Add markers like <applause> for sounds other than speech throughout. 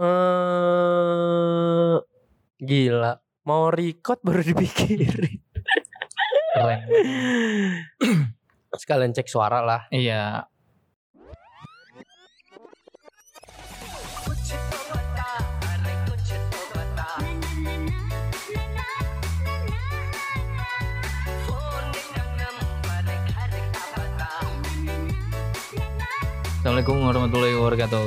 Eh gila, mau record baru dipikirin. Keren. <clears throat> Sekalian cek suara lah. Iya. Assalamualaikum warahmatullahi wabarakatuh.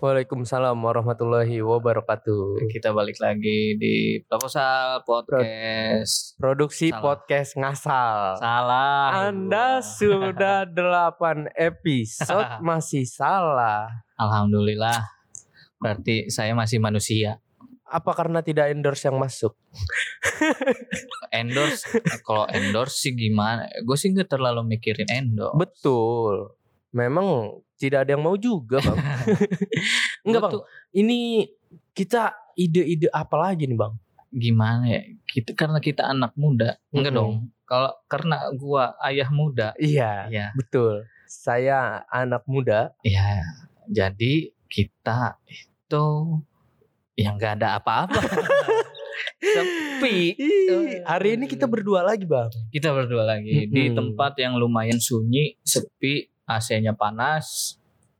Waalaikumsalam warahmatullahi wabarakatuh. Kita balik lagi di proposal podcast. Produksi Salah. podcast ngasal. Salah. Anda sudah <laughs> 8 episode <laughs> masih salah. Alhamdulillah. Berarti saya masih manusia. Apa karena tidak endorse yang masuk? <laughs> Endorse, kalau endorse sih gimana? Gue sih nggak terlalu mikirin endorse. Betul. Memang tidak ada yang mau juga, Bang. <laughs> <laughs> Enggak, Bang. tuh Ini kita ide-ide apa lagi nih, Bang? gimana ya? Kita karena kita anak muda. Enggak Mm-mm. dong. Kalau karena gua ayah muda, Iya, ya, betul. Saya anak muda. ya. Jadi kita itu yang nggak ada apa-apa. <laughs> Sepi. Ih, hari ini kita berdua lagi, Bang. Kita berdua lagi di Mm-mm. tempat yang lumayan sunyi, sepi, AC-nya panas,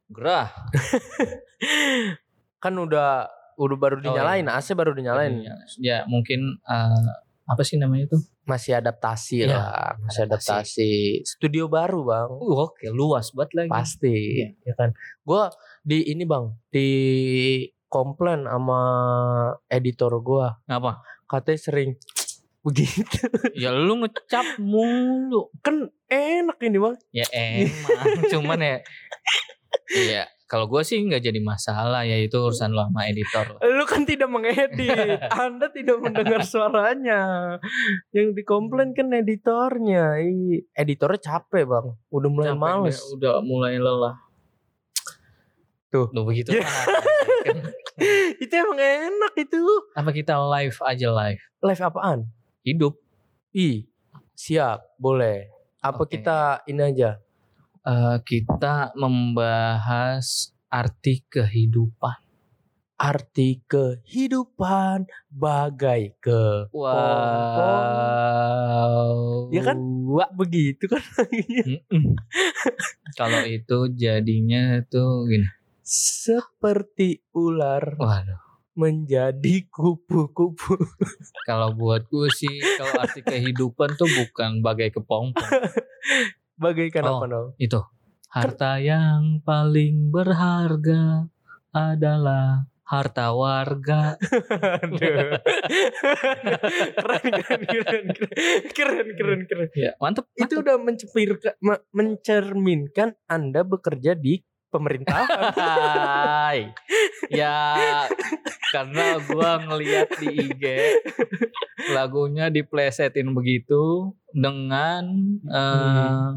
gerah. <laughs> Kan udah udah baru Oh, dinyalain, AC baru dinyalain. Ya mungkin eh, apa sih namanya itu? Masih adaptasi Iya, lah, masih adaptasi. adaptasi. Studio baru, Bang. Uh, oke, luas banget lagi. Pasti, ya kan. Gua di ini, Bang, di komplain sama editor gua. Ngapa? Katanya sering begitu. <laughs> Ya lu ngecap mulu. Kan enak ini, Bang. Ya emang, <laughs> cuman ya Iya, kalau gue sih nggak jadi masalah ya itu urusan lo sama editor. Lu kan tidak mengedit. <laughs> Anda tidak mendengar suaranya. Yang dikomplain kan editornya. Ih, editornya capek, Bang. Udah mulai Capek males. dia, udah mulai lelah. Tuh. Tuh begitu. Ya. itu emang enak itu. Apa kita live aja live? Live apaan? Hidup. Ih, siap, boleh. Apa Oke. kita ini aja? Eh, kita membahas arti kehidupan. Arti kehidupan bagai ke Wow. Ya kan? Wah, begitu kan. <laughs> Kalau itu jadinya tuh gini. seperti ular Waduh. Menjadi kupu-kupu. Kalau buat gue sih kalau arti kehidupan tuh bukan bagai kepompong. <laughs> Bagaikan Oh. apa dong? Itu harta yang paling berharga adalah harta warga. <laughs> Aduh. <laughs> keren, keren, keren, keren, keren, keren. Ya, mantep. Itu udah mencerminkan, mencerminkan Anda bekerja di pemerintahan. Hai. ya karena gua ngeliat di IG lagunya diplesetin begitu dengan eh,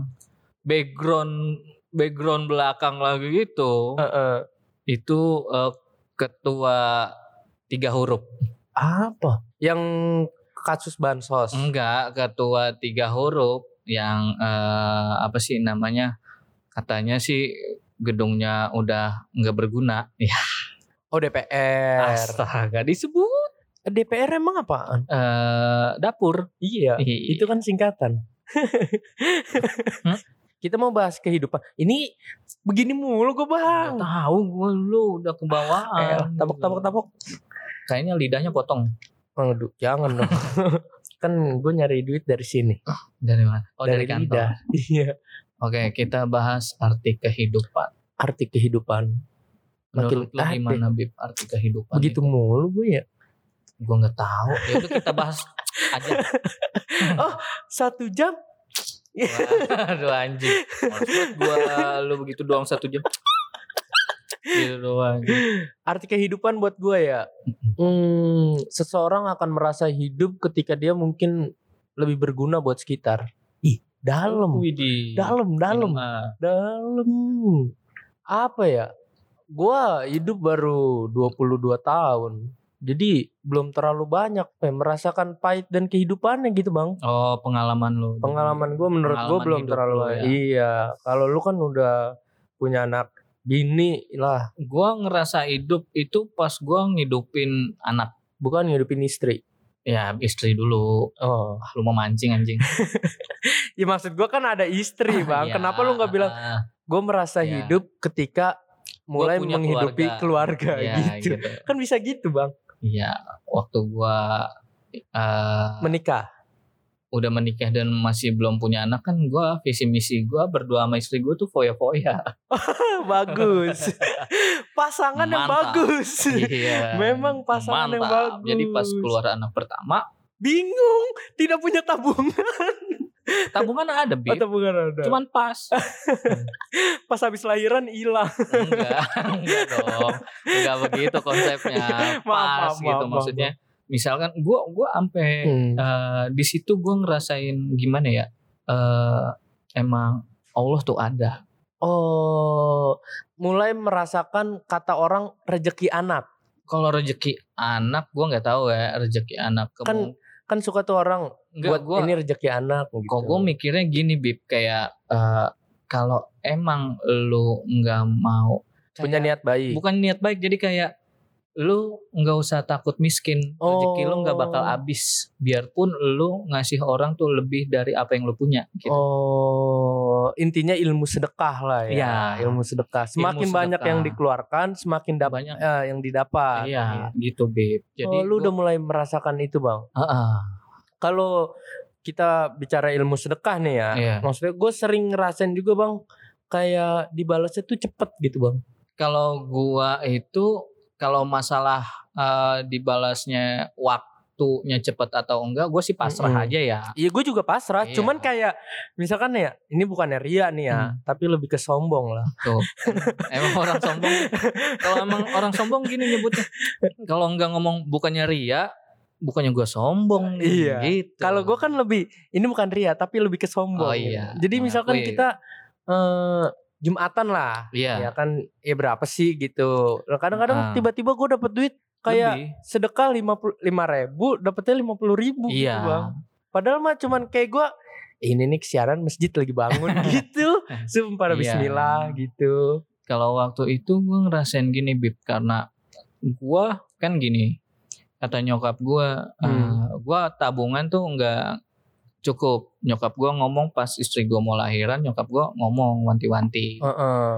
background background belakang lagu itu Heeh. itu eh, ketua tiga huruf apa? Yang kasus bansos. enggak ketua tiga huruf yang eh, apa sih namanya katanya sih gedungnya udah nggak berguna <laughs> ya Oh DPR. astaga disebut DPR emang apaan? eh dapur Iya, Iya. itu kan singkatan. Hmm? Kita mau bahas kehidupan. Ini begini mulu gue bang. tahu gue lu udah Eh, kebawaan tabok tabok tabok. kayaknya lidahnya potong Aduh, jangan dong. <laughs> kan gue nyari duit dari sini. dari mana oh dari, kantor lidah. Iya. Oke kita bahas arti kehidupan Arti kehidupan. Makin menurut lu gimana bib arti kehidupan Begitu mulu gue ya. gue nggak tahu ya udah kita bahas aja <laughs> Satu jam. Waduh anjing Maksud gua lu begitu doang satu jam Gitu doang Arti kehidupan buat gue ya. Hmm, seseorang akan merasa hidup ketika dia mungkin lebih berguna buat sekitar. Ih, dalam. Widih Dalam, dalam. Dalam apa ya gua hidup baru 22 tahun jadi belum terlalu banyak eh, merasakan pahit dan kehidupannya gitu bang Oh pengalaman lu pengalaman gua menurut gua Pengalaman belum terlalu lu ya. iya kalau lu kan udah punya anak bini lah, Gua ngerasa hidup itu pas gua ngidupin anak. bukan ngidupin istri. Ya istri dulu. Oh. Lu mau mancing anjing. <laughs> Ya maksud gua kan ada istri, Bang. Ya, Kenapa lu nggak bilang gue merasa Ya. hidup ketika mulai menghidupi keluarga, Ya, gitu. Kan bisa gitu, Bang. Iya, waktu gua eh, Menikah. Udah menikah dan masih belum punya anak kan gua visi misi gua berdua sama istri gua tuh foya-foya. <laughs> bagus. <laughs> Pasangan yang Mantap. bagus. Iya. Memang pasangan yang Mantap. Jadi pas bagus. keluar anak pertama, Bingung, tidak punya tabungan. <laughs> tabungan ada, Oh, Bib. tabungan ada. Cuman pas. pas habis lahiran hilang. enggak, enggak dong. Enggak begitu konsepnya. Maaf, Pas maaf, gitu maaf, maksudnya. Misalkan gua gua sampai Hmm. eh, di situ gua ngerasain gimana ya? eh emang Allah tuh ada. Oh, mulai merasakan kata orang rejeki anak. Kalau rezeki anak gua nggak tahu ya rezeki anak Kan kan suka tuh orang Enggak, buat gua, ini rejeki anak gitu. kok gue mikirnya gini bib kayak eh, kalau emang lu nggak mau punya kayak- niat baik. bukan niat baik jadi kayak lu nggak usah takut miskin rezeki lu nggak bakal Oh. habis biarpun lu ngasih orang tuh lebih dari apa yang lu punya gitu. Oh, intinya ilmu sedekah lah ya. Iya. Ilmu sedekah. Semakin Ilmu banyak sedekah. yang dikeluarkan, semakin dapat Banyak. eh, yang didapat. iya gitu bib jadi oh, lu gua- udah mulai merasakan itu, Bang. Heeh. Kalau kita bicara ilmu sedekah nih ya, Iya. maksudnya gue sering ngerasain juga, Bang, kayak dibalasnya tuh cepet gitu, Bang. kalau gua itu kalau masalah eh, dibalasnya waktunya cepet atau enggak gue sih pasrah Mm-mm. aja ya Iya, gue juga pasrah. Iya. Cuman kayak misalkan ya, ini bukannya ria nih ya, Hmm. tapi lebih ke sombong lah. Tuh. emang orang sombong. Kalau emang orang sombong gini nyebutnya. Kalau nggak ngomong bukannya ria, bukannya gua sombong nih. Iya. Gitu. Kalau gue kan lebih, ini bukan ria, tapi lebih ke sombong. Oh, iya. Jadi misalkan Mengakui. kita eh, Jumatan lah, Iya. ya kan, ya berapa sih gitu. Kadang-kadang Ah. tiba-tiba gue dapet duit kayak Lebih. sedekah lima puluh lima ribu, dapetnya lima puluh ribu gitu Iya. bang. Padahal mah cuman kayak gue, ini nih siaran masjid lagi bangun <laughs> gitu, sumpah Iya. Bismillah gitu. Kalau waktu itu gua ngerasain gini bib karena gua kan gini kata nyokap gua, eh, Hmm. gua tabungan tuh nggak cukup. Nyokap gua ngomong pas istri gua mau lahiran, nyokap gua ngomong wanti-wanti. Heeh.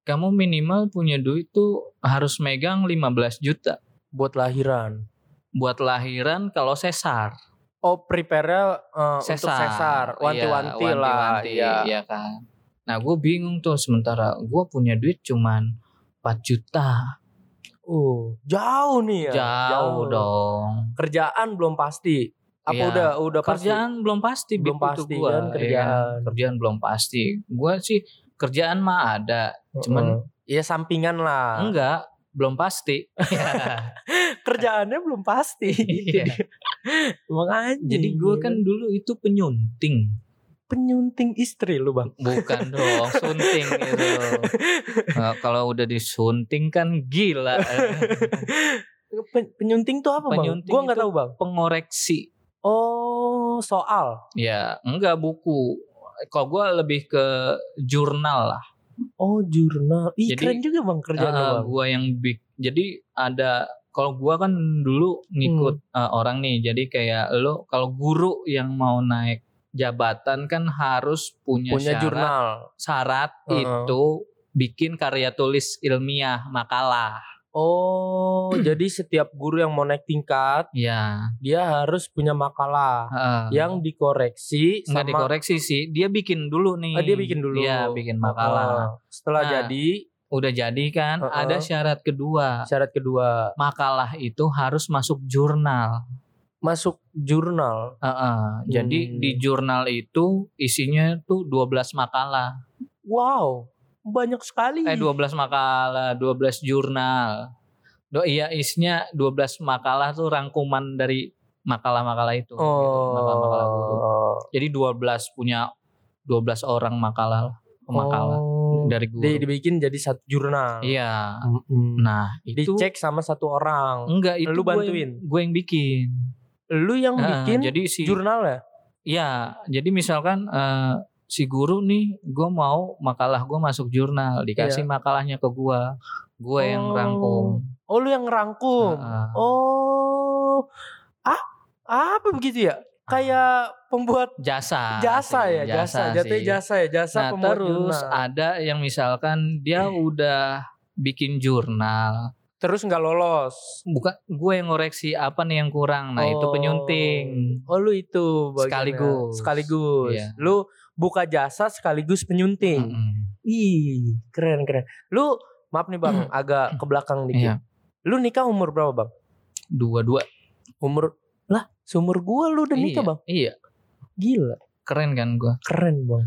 Kamu minimal punya duit tuh harus megang 15 juta Buat lahiran. buat lahiran kalau sesar. Oh prepare uh, Sesar. untuk sesar, wanti-wanti Iya, lah. wanti-wanti, ya. iya kan. Nah gue bingung tuh sementara gue punya duit cuman 4 juta. Uh, jauh nih ya. Jauh dong. Kerjaan belum pasti. Apa Iya. udah udah pasti? Kerjaan belum pasti Belum pasti gua, kan ya kerjaan. Kerjaan belum pasti. Gue sih kerjaan mah ada, cuman. Iya sampingan lah. enggak belum pasti. <laughs> Kerjaannya belum pasti. Iya. Makanya. Jadi gue kan dulu itu penyunting. penyunting istri lu bang. Bukan <laughs> dong, sunting itu. Nah, kalau udah disunting kan gila. <laughs> Pen- penyunting tuh apa bang? Penyunting Gua nggak itu- tahu bang. Pengoreksi. Oh soal. Ya, enggak buku. Kalau gue lebih ke jurnal lah. Oh jurnal. Ih Jadi, keren juga bang kerjaannya bang. gue yang big. Jadi ada kalau gue kan dulu ngikut Hmm. eh, orang nih. Jadi kayak lo kalau guru yang mau naik jabatan kan harus punya, Punya syarat, jurnal. syarat Heeh. itu bikin karya tulis ilmiah makalah. Oh <clears throat> jadi setiap guru yang mau naik tingkat Ya, dia harus punya makalah heeh. yang dikoreksi nggak sama dikoreksi sih. Dia bikin dulu nih. Ah, dia bikin dulu. Iya, bikin makalah. Oh, setelah Nah, jadi Udah jadi kan? Heeh. Ada syarat kedua. syarat kedua Makalah itu harus masuk jurnal. masuk jurnal. Heeh. Jadi Hmm. di jurnal itu isinya tuh 12 makalah. Wow, banyak sekali. Eh 12 makalah, 12 jurnal. Do iya isinya 12 makalah tuh rangkuman dari makalah-makalah itu. gitu, Makalah-makalah guru. Oh. Jadi 12 punya 12 orang makalah makalah Oh. dari guru. Di- dibikin jadi satu jurnal. Iya. Mm-mm. Nah, itu Dicek sama satu orang. enggak itu Lu gue bantuin? yang, gue yang bikin. Lu yang Nah, bikin jadi si jurnal ya? Iya, jadi misalkan eh, si guru nih gue mau makalah gue masuk jurnal dikasih makalahnya ke gue gue yang Oh. rangkum Oh lu yang rangkum. Heeh. Oh. Ah, apa begitu ya? Kayak pembuat jasa jasa sih, ya, jasa. Jatuhnya sih. jasa ya, jasa nah pembuat terus jurnal. ada yang misalkan dia udah bikin jurnal Terus nggak lolos. bukan gue yang ngoreksi apa nih yang kurang nah itu Oh. penyunting Oh lu itu bagiannya. Sekaligus. Sekaligus. Iya. Lu buka jasa sekaligus penyunting. Mm-mm. Ih, keren keren. Lu maaf nih Bang, agak ke belakang dikit. Iya. Lu nikah umur berapa, Bang? dua-dua Umur lah, seumur gua lu udah nikah, iya, Bang. iya Gila, keren kan gue keren, Bang.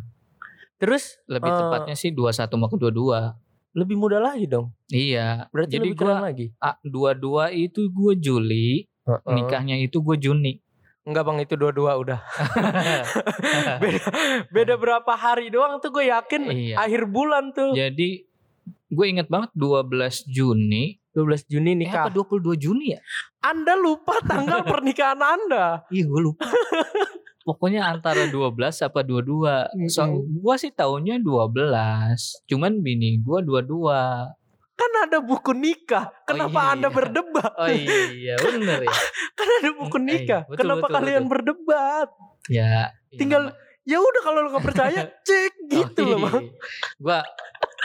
Terus lebih Eh. tepatnya sih 21 mau ke 22 lebih muda lagi dong. iya Berarti jadi lebih keren lagi. ah, dua-dua itu gue Juli Heeh. nikahnya itu gue Juni Enggak bang itu dua-dua udah. <laughs> Beda, beda berapa hari doang tuh gue yakin. Iya. akhir bulan tuh. Jadi gue inget banget 12 Juni. 12 Juni eh, apa nikah 22 Juni ya? Anda lupa tanggal <laughs> pernikahan Anda. Iya gue lupa. <laughs> Pokoknya antara 12 apa 22 so, gue sih tahunnya 12 cuman bini gue 22 kan ada buku nikah. Kenapa iya, Anda iya. berdebat? Oh iya bener ya. <laughs> Kan ada buku Mm, nikah. iya, betul, kenapa betul, kalian betul. berdebat? Ya Tinggal- ya udah kalau lu nggak percaya <laughs> cek gitu loh bang. gue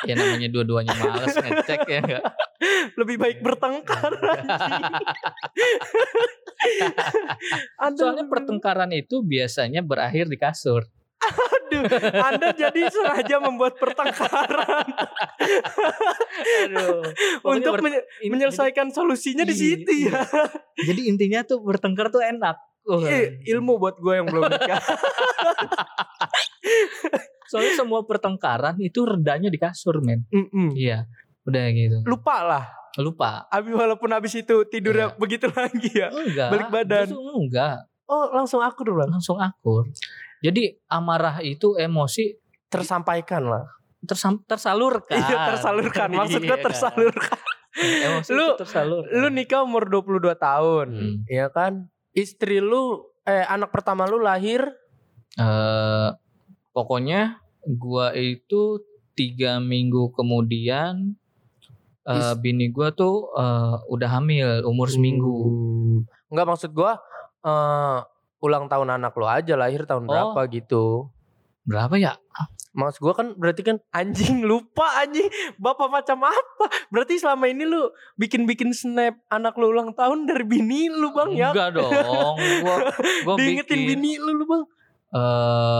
ya namanya dua-duanya males ngecek ya enggak <laughs> lebih baik bertengkar Soalnya pertengkaran itu biasanya berakhir di kasur. Aduh, Anda jadi sengaja membuat pertengkaran Aduh. untuk menye- menyelesaikan solusinya di Iya, situ ya. Jadi intinya tuh bertengkar tuh enak. Eh, ilmu buat gue yang belum nikah. Soalnya semua pertengkaran itu redanya di kasur, men. Mm-mm. Iya. Udah gitu. Lupa lah. Lupa. Abi walaupun habis itu tidurnya Iya. begitu lagi ya. Enggak. Balik badan. Justru enggak. Oh langsung akur bang. Langsung akur. Jadi amarah itu emosi Tersampaikan lah. tersam- tersalurkan. Iya tersalurkan. <laughs> Maksud gue Iya kan? tersalurkan. Emosi Lu- itu tersalurkan. Lu nikah umur 22 tahun. Hmm. Iya kan? Istri lu, eh anak pertama lu lahir. eh pokoknya gua itu tiga minggu kemudian Is- bini gua tuh eh, udah hamil umur seminggu. Hmm. Enggak maksud gua eh ulang tahun anak lu aja lahir tahun Oh. berapa gitu. Berapa ya? Maksud gua kan berarti kan anjing lupa anjing bapak macam apa? Berarti selama ini lu bikin-bikin snap anak lu ulang tahun dari bini lu bang ya? Enggak dong. Gua gua <laughs> Diingetin bikin bini lu lu bang?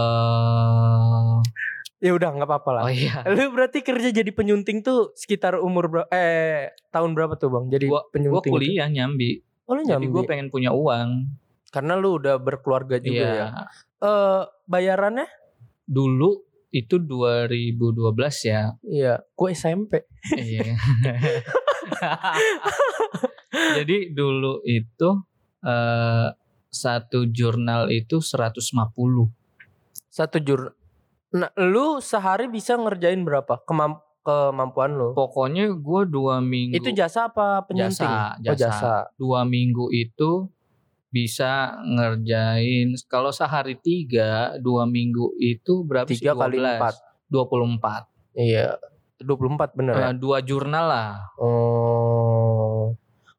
eh Ya udah nggak apa-apa lah. oh iya. Lu berarti kerja jadi penyunting tuh sekitar umur berapa? Eh tahun berapa tuh bang? Jadi Gua gua penyunting. tuh? kuliah nyambi. Oh lu Jadi nyambi. gua pengen punya uang. Karena lu udah berkeluarga juga Iya. ya. Eh bayarannya? Dulu itu 2012 ya. Iya. Gue SMP. Iya. <laughs> Jadi dulu itu eh satu jurnal itu 150. Satu jur. Nah, lu sehari bisa ngerjain berapa? Kemam kemampuan lu? Pokoknya gue dua minggu. Itu jasa apa penyunting? jasa, Oh, jasa. jasa. Dua minggu itu bisa ngerjain. Kalau sehari tiga, dua minggu itu berapa? Tiga kali 12. empat. 24. Iya. 24 bener ya? Eh, dua jurnal lah. Oh.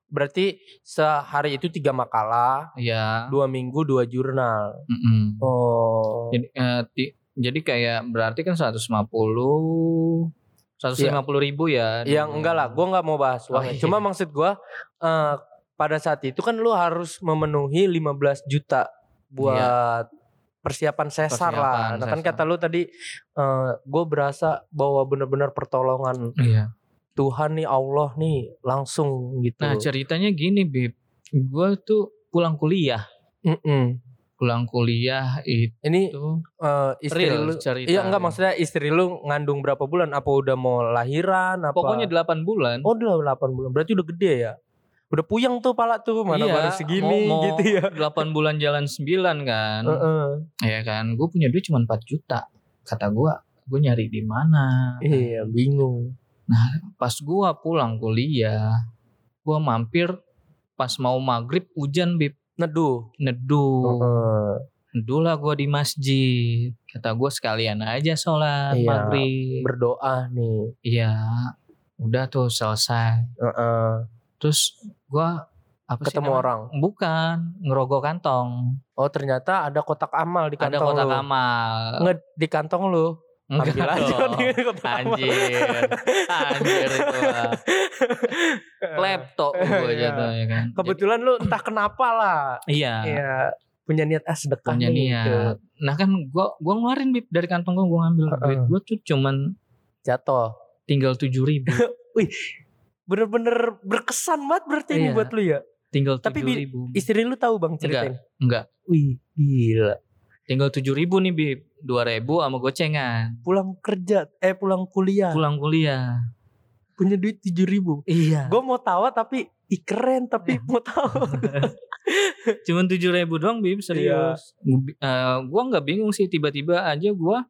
Berarti sehari itu tiga makalah, Ya. dua minggu dua jurnal. mm-mm. Oh. Jadi, eh, ti- jadi kayak berarti kan 150 150 ribu ya. Yang enggak lah, gua nggak mau bahas Oh, uangnya. iya. Cuma maksud gua eh, pada saat itu kan lu harus memenuhi 15 juta buat persiapan sesar lah. Persiapan Nah kan kata lu tadi eh gue berasa bahwa benar-benar pertolongan Iya. Tuhan nih Allah nih langsung gitu. Nah ceritanya gini Bib, gue tuh pulang kuliah, Mm-mm. pulang kuliah itu Ini eh, istri real lu cerita. Iya enggak maksudnya istri lu ngandung berapa bulan? Apa udah mau lahiran apa? Pokoknya 8 bulan. Oh udah 8 bulan. Berarti udah gede ya? Udah puyang tuh pala tuh mana Iya, baru segini mau- mau gitu ya. 8 bulan jalan 9 kan. Heeh. Ya kan, gue punya duit cuma 4 juta. Kata gue, gue nyari di mana? Iya, bingung. Pas gue pulang kuliah, gue mampir pas mau maghrib hujan Bib, Neduh. neduh. Heeh. Dulu lah gue di masjid. Kata gue sekalian aja sholat Iya, maghrib. Berdoa nih. Iya. Udah tuh selesai. Heeh. Terus gue apa sih Ketemu namanya? orang. Bukan, ngerogoh kantong. Oh ternyata ada kotak amal di Ada kantong kotak lu. amal. Nge di kantong lu. Enggak Ambil aja amal. Anjir. Anjir itu. Klepto gue Iya. jatuh ya kan. Kebetulan lu entah kenapa lah. Iya. Iya. Punya niat ah sedekah punya nih, gitu. niat. Nah kan gua gua ngeluarin bib dari kantong gua gua ngambil Heeh. duit gua tuh cuman Jatuh. tinggal tujuh ribu, <laughs> Bener-bener berkesan banget berarti ini Iya. buat lu ya. tinggal Tapi ribu, Istri lu tahu bang ceritain? enggak, Wih gila. tinggal tujuh ribu nih bib, dua ribu sama gocengan, Pulang kerja, eh pulang kuliah. pulang kuliah. Punya duit tujuh ribu. Iya. Gue mau tawa tapi ih keren tapi mau tahu. <laughs> Cuman tujuh ribu doang bib, serius. Gua- eh, gua nggak bingung sih tiba-tiba aja gua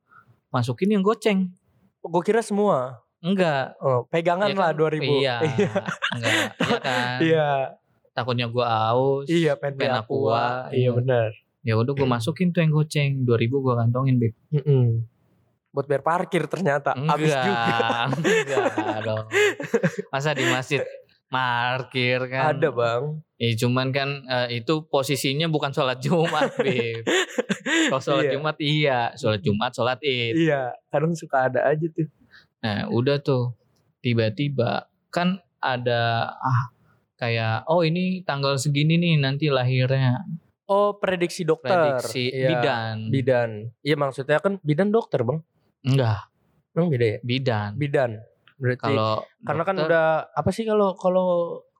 masukin yang goceng. Gue kira semua. Enggak. Oh, pegangan Iya lah kan? dua ribu. <laughs> Iya. Enggak. Iya kan. Iya. Takutnya gua aus. Iya pengen beli aqua. aqua. Iya benar. Ya udah gua masukin tuh yang goceng, dua ribu gua kantongin bib. Mm-mm. Buat bayar parkir ternyata. Habis juga. enggak dong. Masa di masjid parkir kan? Ada bang. Ya cuman kan eh, itu posisinya bukan sholat Jumat, <laughs> Bib. Kalau sholat Iya. Jumat iya, sholat Jumat, sholat Id. Iya. Kadang suka ada aja tuh. Nah, udah tuh. Tiba-tiba kan ada ah kayak oh ini tanggal segini nih nanti lahirnya Oh prediksi dokter. prediksi Iya. bidan. Bidan. Iya maksudnya kan bidan dokter bang. Enggak, Emang beda ya? bidan. Bidan. Berarti Kalau karena kan dokter, udah apa sih kalau kalau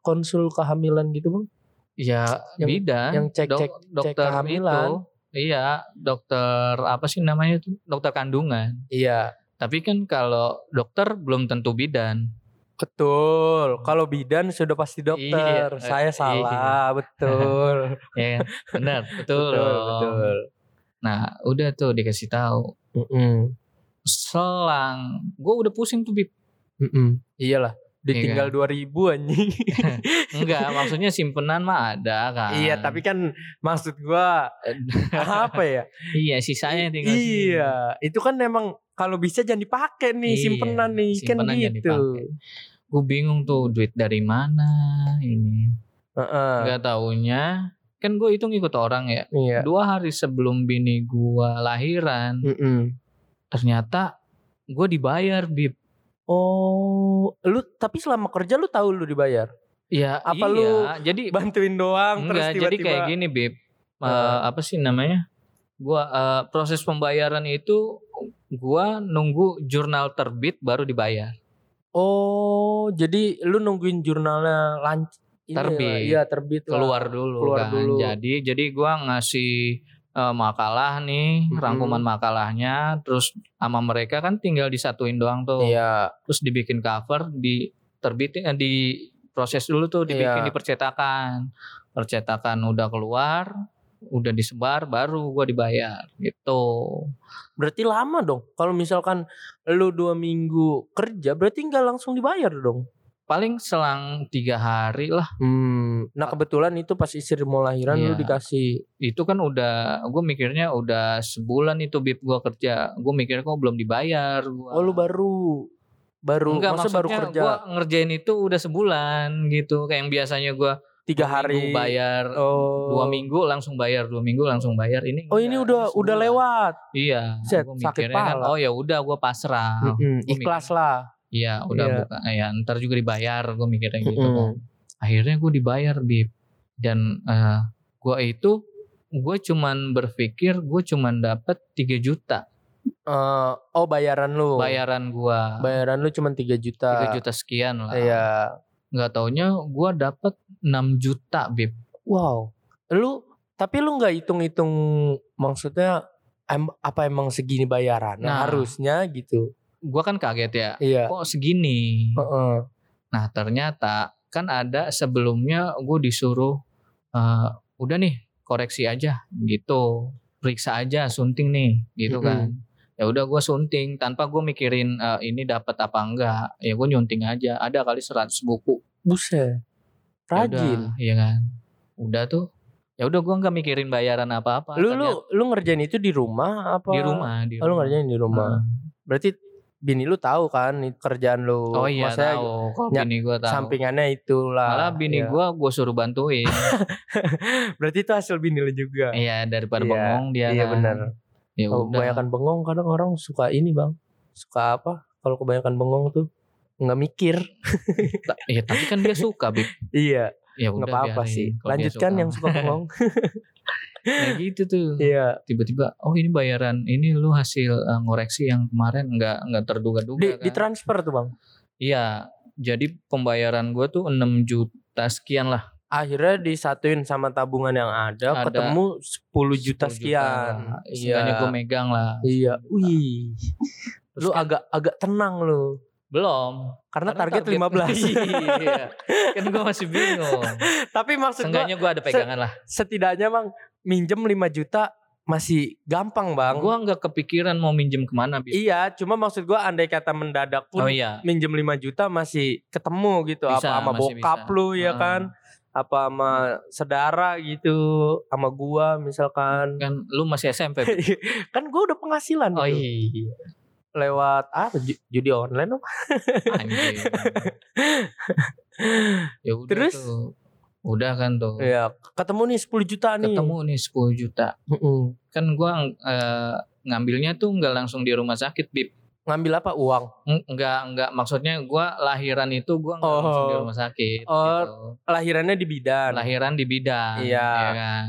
konsul kehamilan gitu bang? ya yang- bidan yang cek- dok- cek- kehamilan. itu iya dokter apa sih namanya tuh dokter kandungan Iya. Tapi kan kalau dokter belum tentu bidan Betul. Kalau bidan sudah pasti dokter. Iya, Saya eh, salah. <laughs> Betul. ya kan? benar betul, betul. Betul. nah udah tuh dikasih tahu Mm-mm. selang gue udah pusing tuh bib Mm-mm. Iyalah. Iya Ditinggal dua ribu anjing. <laughs> enggak maksudnya simpenan mah ada kan iya, tapi kan maksud gua <laughs> apa ya? iya sisanya tinggal iya, itu kan emang kalau bisa jangan dipakai nih Iya, simpenan nih kan simpenan jangan gitu. gue bingung tuh duit dari mana ini Heeh. nggak taunya kan gue itu ngikut orang ya Iya. dua hari sebelum bini gue lahiran Mm-mm. ternyata gue dibayar bib Oh, lu tapi selama kerja lu tahu lu dibayar? ya Apa iya lu jadi <laughs> Bantuin doang terus enggak jadi tiba-tiba kayak gini bib Eh, Eh. apa sih namanya gua eh, proses pembayaran itu gua nunggu jurnal terbit baru dibayar Oh, jadi lu nungguin jurnalnya lanc ini Terbit. Iya, terbit lah. keluar dulu keluar kan dulu. jadi jadi gua ngasih eh, makalah nih Mm-mm. rangkuman makalahnya terus sama mereka kan tinggal disatuin doang tuh Iya. terus dibikin cover di terbitin eh, di proses dulu tuh dibikin Iya. di percetakan percetakan udah keluar udah disebar baru gua dibayar gitu Berarti lama dong. Kalau misalkan lu dua minggu kerja, berarti nggak langsung dibayar dong. Paling selang tiga hari lah Hmm. Nah kebetulan itu pas istri mau lahiran lu Iya. dikasih. itu kan udah gue mikirnya udah sebulan itu bib gua kerja gue mikir kok belum dibayar gua Oh lu baru baru Enggak, maksudnya baru kerja gua ngerjain itu udah sebulan gitu kayak yang biasanya gua tiga hari minggu bayar Oh. dua minggu langsung bayar dua minggu langsung bayar ini Oh ini udah udah lewat. iya Set, gua sakit mikirnya kan, oh ya udah gua pasrah Mm-mm, Gua Ikhlas lah. Iya udah Iya. buka ya ntar juga dibayar gue mikirnya gitu Mm-mm. kan akhirnya gue dibayar bib dan eh gue itu gue cuman berpikir gue cuman dapat 3 juta Eh, oh bayaran lu. bayaran gue Bayaran lu cuma 3 juta. 3 juta sekian lah Iya. nggak taunya gue dapat 6 juta bib Wow. Lu tapi lu nggak hitung-hitung maksudnya em- apa emang segini bayaran Nah. harusnya gitu. Gue kan kaget ya Iya. kok segini Heeh. nah ternyata kan ada sebelumnya gue disuruh eh, udah nih koreksi aja gitu periksa aja sunting nih gitu Mm-mm. kan ya udah gue sunting tanpa gue mikirin eh, ini dapat apa enggak ya gue nyunting aja ada kali 100 buku Buset. Ya Rajin. iya kan udah tuh Ya udah gua nggak mikirin bayaran apa-apa. Lu ternyata lu lu ngerjain itu di rumah apa? di rumah, di Oh, lu rumah. ngerjain di rumah. Heeh. Berarti bini lu tahu kan kerjaan lu. Oh iya Maksudnya tahu. Ny- bini gua tahu. sampingannya itulah. Malah bini Iya. gua gua suruh bantuin. <laughs> Berarti itu hasil bini lu juga. Iya daripada Iya, bengong dia Iya kan. benar. Ya Kalau kebanyakan bengong kadang orang suka ini, Bang. Suka apa? Kalau kebanyakan bengong tuh nggak mikir. Iya tapi kan dia suka, Bib. iya, Ya nggak apa-apa sih. Lanjutkan suka yang suka bengong. <laughs> Kayak gitu tuh. iya. Tiba-tiba oh ini bayaran ini lu hasil eh, ngoreksi yang kemarin nggak nggak terduga-duga Di, kan. ditransfer tuh, Bang. Iya. Jadi pembayaran gua tuh 6 juta sekian lah. Akhirnya disatuin sama tabungan yang ada, Ada ketemu 10 juta 10 sekian. Iya. Seenggaknya gue megang lah. Iya. Wih. Terus Lu kan- agak agak tenang lu. Belum. Karena, Karena target, 15. <laughs> iya. Kan gue masih bingung. Tapi maksud Seenggaknya gue ada pegangan lah. setidaknya Bang minjem 5 juta masih gampang, Bang. Gue nggak kepikiran mau minjem ke mana. Bi. Iya, cuma maksud gua andai kata mendadak pun Oh iya. minjem 5 juta masih ketemu gitu Bisa, apa sama bokap bisa. lu ya Heeh. kan apa sama saudara gitu sama gua misalkan Kan lu masih SMP. <laughs> Kan gua udah penghasilan Oh gitu. Lewat apa ju- judi online apa Anjing. <laughs> ya udah Terus? tuh. Udah kan tuh. ya ketemu nih 10 juta nih Ketemu nih 10 juta. Mm-mm. Kan gua eh, ngambilnya tuh nggak langsung di rumah sakit, Bib. ngambil apa uang Enggak, enggak maksudnya gua lahiran itu gua enggak langsung di Oh. rumah sakit Oh, gitu. lahirannya di bidan Lahiran di bidan, Iya. ya kan.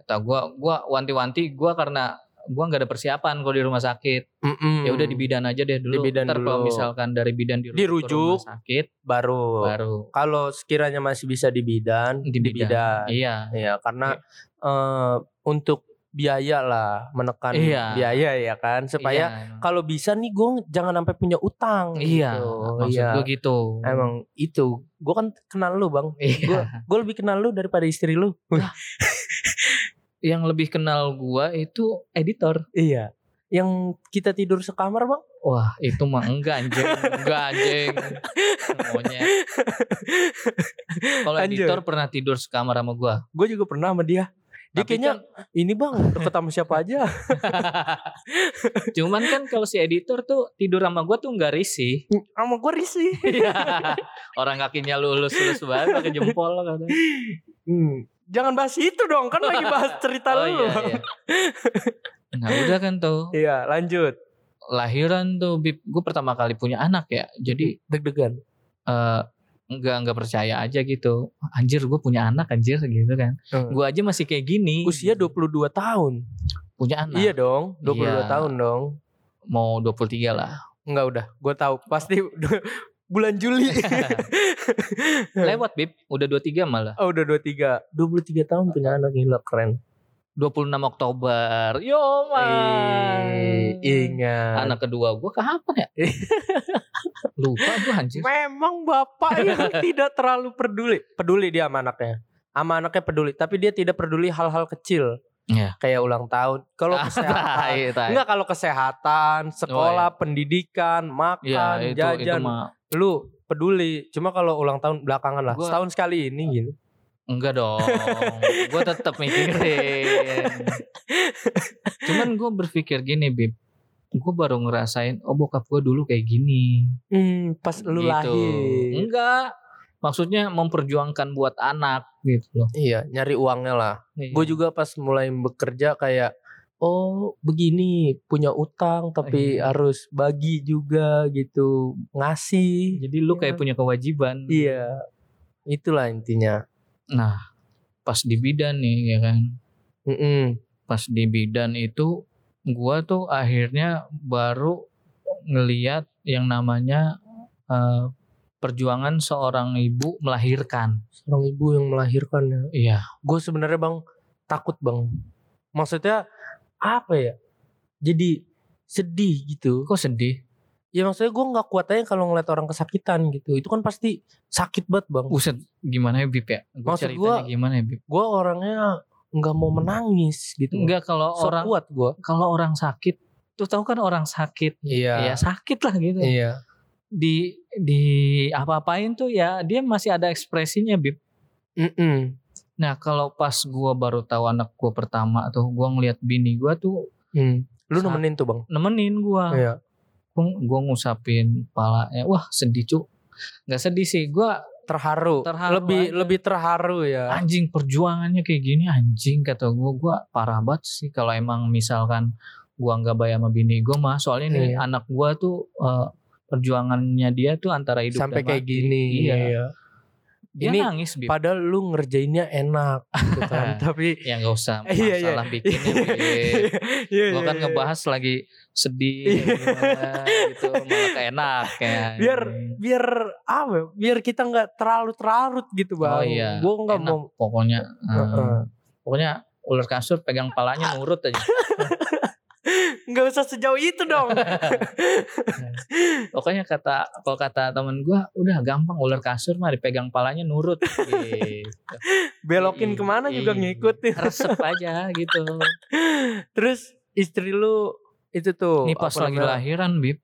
Kata gua gua wanti-wanti gua karena gua nggak ada persiapan kalau di rumah sakit. Mm-mm. Ya udah di bidan aja deh dulu. Di bidan Ntar kalau misalkan dari bidan dirujuk, ke Dirujuk. rumah sakit baru baru kalau sekiranya masih bisa di bidan di bidan. Iya. Iya, karena eh, untuk biaya lah menekan Iya. biaya ya kan supaya iya. kalau bisa nih gue jangan sampai punya utang Iya, gitu. maksud Iya. gua gitu. Emang itu gue kan kenal lu bang Iya. gue lebih kenal lu daripada istri lu Yang lebih kenal gua itu editor. iya yang kita tidur sekamar bang Wah, itu mah enggak anjing, enggak anjing. Monyet. Kalau editor pernah tidur sekamar sama gua. gue juga pernah sama dia dia Tapi kayaknya ini bang deket sama siapa aja <laughs> Cuman kan kalau si editor tuh tidur sama gua tuh enggak risih. sama gue risih <laughs> Iya. Orang kakinya lulus-lulus banget pakai jempol katanya. Hmm, jangan bahas itu dong kan lagi bahas cerita Oh lu iya, iya. <laughs> Nah, udah kan tuh. iya lanjut Lahiran tuh Bib, gue pertama kali punya anak ya. Jadi deg-degan eh enggak enggak percaya aja gitu. Anjir gue punya anak anjir gitu kan. Hmm. Gue aja masih kayak gini. usia 22 tahun punya anak. Iya dong, 22 Iya. tahun dong. Mau 23 lah. Enggak udah, gue tahu pasti <laughs> bulan Juli. <laughs> Lewat Bib, udah 23 malah. oh udah 23. 23 tahun punya anak gila keren. 26 Oktober. Yo man. Eh, ingat. Anak kedua gue kapan ya? <laughs> Lupa gue anjir. Memang bapak yang <laughs> tidak terlalu peduli. Peduli dia sama anaknya. Sama anaknya peduli, tapi dia tidak peduli hal-hal kecil. Iya. Kayak ulang tahun. Kalau <laughs> kesehatan. Enggak kalau kesehatan, sekolah, pendidikan, makan, Iya, itu, itu jajan. mah Lu peduli. Cuma kalau ulang tahun belakangan lah. Gua- Setahun sekali ini gitu. Enggak dong. gue tetap mikirin. <laughs> Cuman gue berpikir gini, Bib. Gue baru ngerasain, oh bokap gue dulu kayak gini. Hmm, pas lu gitu. lahir. Enggak. Maksudnya memperjuangkan buat anak gitu loh. Iya, nyari uangnya lah. Iya. Gue juga pas mulai bekerja kayak oh begini punya utang tapi Iya. harus bagi juga gitu ngasih. Jadi lu kayak Iya. punya kewajiban. Iya, itulah intinya. Nah, pas di bidan nih ya kan. Mm-mm. Pas di bidan itu gua tuh akhirnya baru ngeliat yang namanya eh, perjuangan seorang ibu melahirkan. Seorang ibu yang melahirkan ya. Iya. Gue sebenarnya bang takut bang. Maksudnya apa ya? Jadi sedih gitu. Kok sedih? Ya maksudnya gue nggak kuat aja kalau ngeliat orang kesakitan gitu. Itu kan pasti sakit banget bang. Buset, gimana ya Bib ya? Gua Maksud gua- gimana ya Bib? Gue orangnya nggak mau menangis gitu. Enggak kalau So orang kuat gue. kalau orang sakit tuh tahu kan orang sakit Iya. ya sakit lah gitu Iya. di di apa-apain tuh ya dia masih ada ekspresinya bib Mm-mm. Nah kalau pas gua baru tahu anak gua pertama tuh, gua ngeliat bini gua tuh Hmm. Lu nemenin tuh bang? nemenin gua. Iya. Gua, gua ngusapin palanya. Wah sedih cuk. Nggak sedih sih. Gua Terharu. Terharu lebih aja. lebih terharu ya. anjing perjuangannya kayak gini anjing kata gua. Gua parah banget sih kalau emang misalkan gua nggak bayar sama bini gua mah. Soalnya nih Iya. anak gua tuh eh, perjuangannya dia tuh antara hidup Sampai dan kayak mati. gini. Iya. Dia Ini nangis Bib. Padahal lu ngerjainnya enak gitu kan. <laughs> Tapi Ya nggak usah <laughs> Iya, iya. masalah bikinnya Bib. <laughs> Iya, Gua iya, kan iya. ngebahas lagi sedih Iya. gimana gitu malah keenak kayak biar biar apa ya, biar kita nggak terlalu terlarut gitu bang Oh iya, gue nggak mau pokoknya eh, Heeh. pokoknya ular kasur pegang palanya nurut aja nggak usah sejauh itu dong <laughs> pokoknya kata kalau kata temen gua udah gampang ular kasur mah dipegang palanya nurut gitu. belokin ke mana juga ngikutin resep aja gitu <laughs> terus istri lu itu tuh ini pas lagi namanya? lahiran bib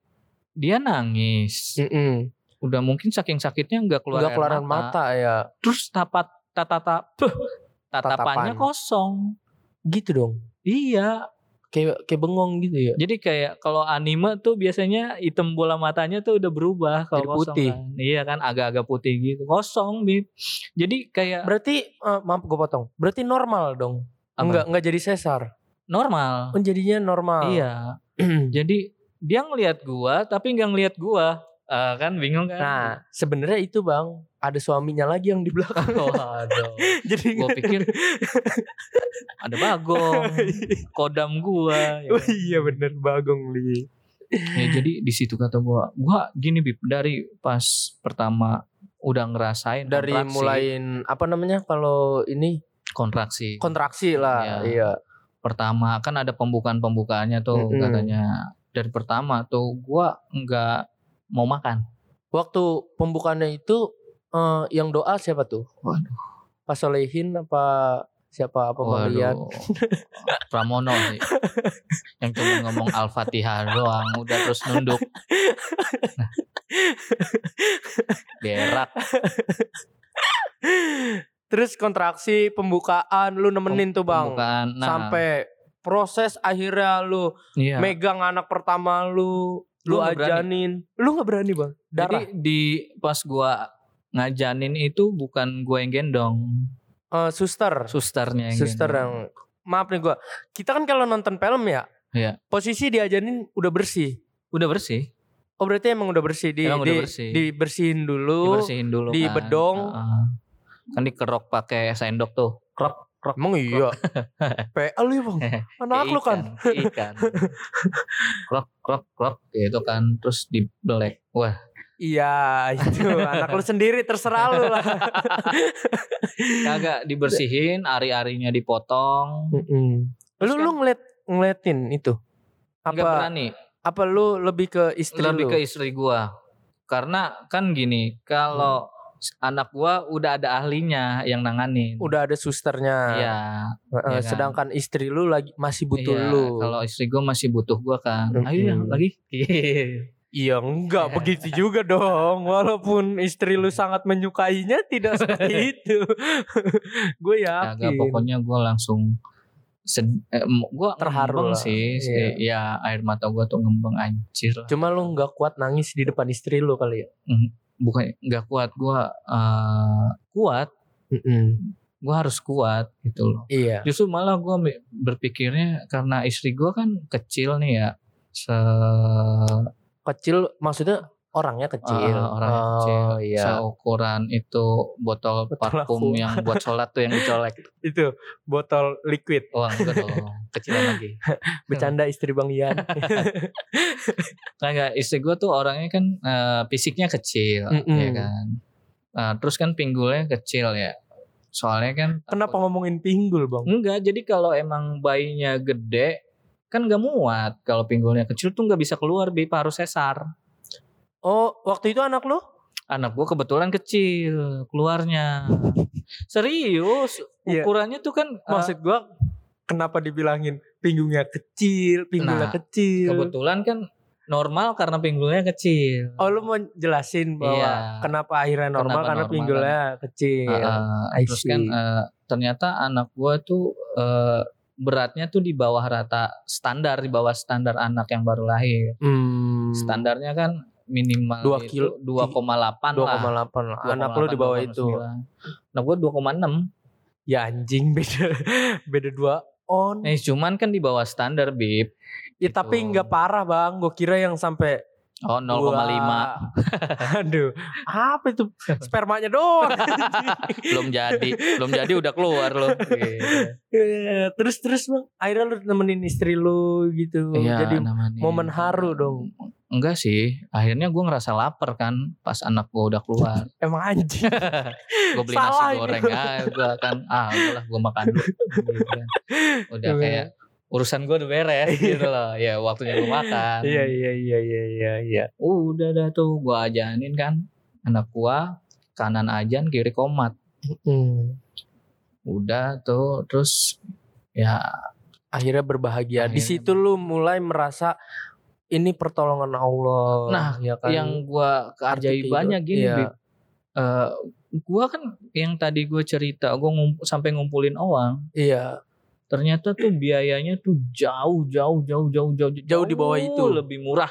dia nangis Mm-mm. udah mungkin saking sakitnya nggak keluar nggak air keluaran mata. ya terus tapat tatata tatapannya Tatapan. kosong gitu dong iya kayak kayak bengong gitu ya Jadi kayak kalau anime tuh biasanya hitam bola matanya tuh udah berubah kalau kosong putih. kan. Iya kan agak-agak putih gitu. Kosong, Bib. Jadi kayak berarti eh, maaf gue potong berarti normal dong Apa? Enggak enggak jadi sesar normal. oh, jadinya normal Iya. <clears throat> Jadi dia ngelihat gua tapi nggak ngelihat gua. Ah, kan bingung kan? nah sebenarnya itu bang ada suaminya lagi yang di belakang <laughs> Waduh. jadi Gua pikir ada bagong, <laughs> kodam gua. ya oh iya bener bagong li Ya, jadi di situ kata gua, gua gini Bib, dari pas pertama udah ngerasain dari kontraksi, mulain apa namanya kalau ini kontraksi. kontraksi lah Iya. iya pertama kan ada pembukaan pembukaannya tuh Mm-mm. katanya dari pertama tuh gua nggak mau makan waktu pembukaannya itu eh, yang doa siapa tuh? Waduh. Pak Solehin apa siapa apa Bang Lian Waduh. <laughs> Pramono sih. Yang cuma ngomong al-fatihah doang udah terus nunduk. <laughs> Berak terus kontraksi pembukaan lu nemenin tuh bang. Pembukaan nah. Sampai proses akhirnya lu iya. megang anak pertama lu lu berani. ajanin. Lu nggak berani bang? Jadi darah. di pas gua ngajanin itu bukan gua yang gendong Eh, suster susternya yang suster gendong. yang maaf nih gua kita kan kalau nonton film ya Iya. posisi diajanin udah bersih udah bersih oh berarti emang udah bersih di, Emang udah di- bersih. dibersihin dulu dibersihin dulu di kan. bedong. Heeh. kan dikerok pakai sendok tuh krok krok emang iya <laughs> PL ya bang anak Kayak lu kan ikan, <laughs> krok krok krok gitu kan terus dibelek wah iya itu anak lu sendiri terserah lu lah <laughs> kagak dibersihin ari-arinya dipotong Mm-mm. Terus lu kan- lu ngeliat ngeliatin itu apa berani apa lu lebih ke istri lebih lu ke istri gua karena kan gini kalau anak gua udah ada ahlinya yang nanganin udah ada susternya Iya, Heeh, iya kan? sedangkan istri lu lagi masih butuh iya. lu Kalau istri gua masih butuh gua kan. Mm-mm. Ayo ya lagi. Iya enggak begitu juga dong Walaupun istri lu sangat menyukainya Tidak seperti <laughs> itu <laughs> Gue yakin pokoknya gua langsung sed, eh, gua Terharu sih. Iya. Ya air mata gua tuh ngembeng anjir lah. Cuma lu gak kuat nangis di depan istri lu kali ya Bukan nggak kuat gua eh, kuat. Mm-mm. Gua harus kuat gitu loh. Iya Justru malah gua mi- berpikirnya karena istri gua kan kecil nih ya. Se Kecil maksudnya orangnya kecil Ah, orangnya oh, kecil. iya seukuran itu botol Botol parfum aku. yang buat sholat tuh yang dicolek. <laughs> Itu botol liquid Wah enggak dong, kecilan lagi. <laughs> Bercanda istri Bang Ian <laughs> Kagak istri gue tuh orangnya kan eh, fisiknya kecil, Mm-mm. ya kan. Nah, terus kan pinggulnya kecil ya. Soalnya kan Kenapa ngomongin pinggul Bang? Enggak, jadi kalau emang bayinya gede kan nggak muat. Kalau pinggulnya kecil tuh nggak bisa keluar, Bip harus sesar. Oh waktu itu anak lu? Anak gue kebetulan kecil keluarnya. Serius, Iya. ukurannya tuh kan eh, Maksud gua Kenapa dibilangin pinggungnya kecil Pinggulnya Nah, kecil kebetulan kan normal karena pinggulnya kecil. Oh lu mau jelasin bahwa Iya. kenapa akhirnya normal Kenapa karena normal, pinggulnya kecil. Heeh, I terus kan eh, ternyata anak gua tuh eh, beratnya tuh di bawah rata standar di bawah standar anak yang baru lahir. Hmm. Standarnya kan minimal Dua itu kilo- 2,8 lah. 2,8 lah. Anak lu di bawah itu. 2,8, 2,9. Anak gua 2,6. Ya anjing <laughs> beda beda dua on. Eh cuman kan di bawah standar, Bib. ya tapi gitu. nggak parah bang. Gue kira yang sampai Oh 0,5. dua- Aduh, apa itu spermanya doang. <laughs> belum jadi, belum jadi udah keluar loh. Eh, terus terus bang, akhirnya lu nemenin istri lu gitu. Iya, Jadi namanya. momen haru dong. Enggak sih, akhirnya gue ngerasa lapar kan pas anak gue udah keluar. <laughs> emang anjing. Gue beli Salah nasi goreng aja, gue kan ah udahlah gue makan dulu. <laughs> Gitu kan. Udah Iya. kayak urusan gue udah beres gitu loh. Ya waktunya gue makan. Iya iya iya iya iya iya. Udah dah tuh gue ajanin kan anak gue kanan ajan kiri komat. Udah tuh terus ya Akhirnya berbahagia. Di Akhirnya situ lu mulai merasa ini pertolongan Allah. Nah, ya kan? yang gue keajaibannya kehidup- gini iya. Bib. Eh, gua kan yang tadi gue cerita gue sampai ngumpulin uang iya ternyata tuh biayanya tuh jauh jauh jauh jauh jauh Jauh di bawah itu. lebih murah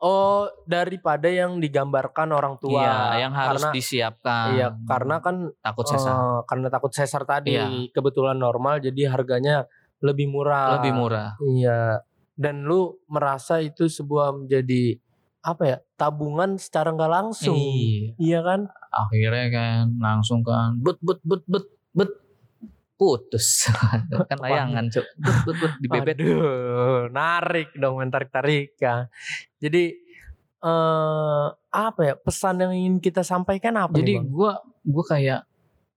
Oh, daripada yang digambarkan orang tua. iya yang harus karena, disiapkan Iya, karena kan takut sesar eh, karena takut sesar tadi Iya. kebetulan normal jadi harganya lebih murah. lebih murah Iya. Dan lu merasa itu sebuah menjadi apa ya? Tabungan secara nggak langsung. iya Iya kan? akhirnya kan langsung kan bet bet bet bet bet putus <laughs> kan layangan cuk bet bet di bebet Aduh, narik dong tarik tarikan. Jadi eh apa ya pesan yang ingin kita sampaikan apa jadi nih, Bang? gua gua kayak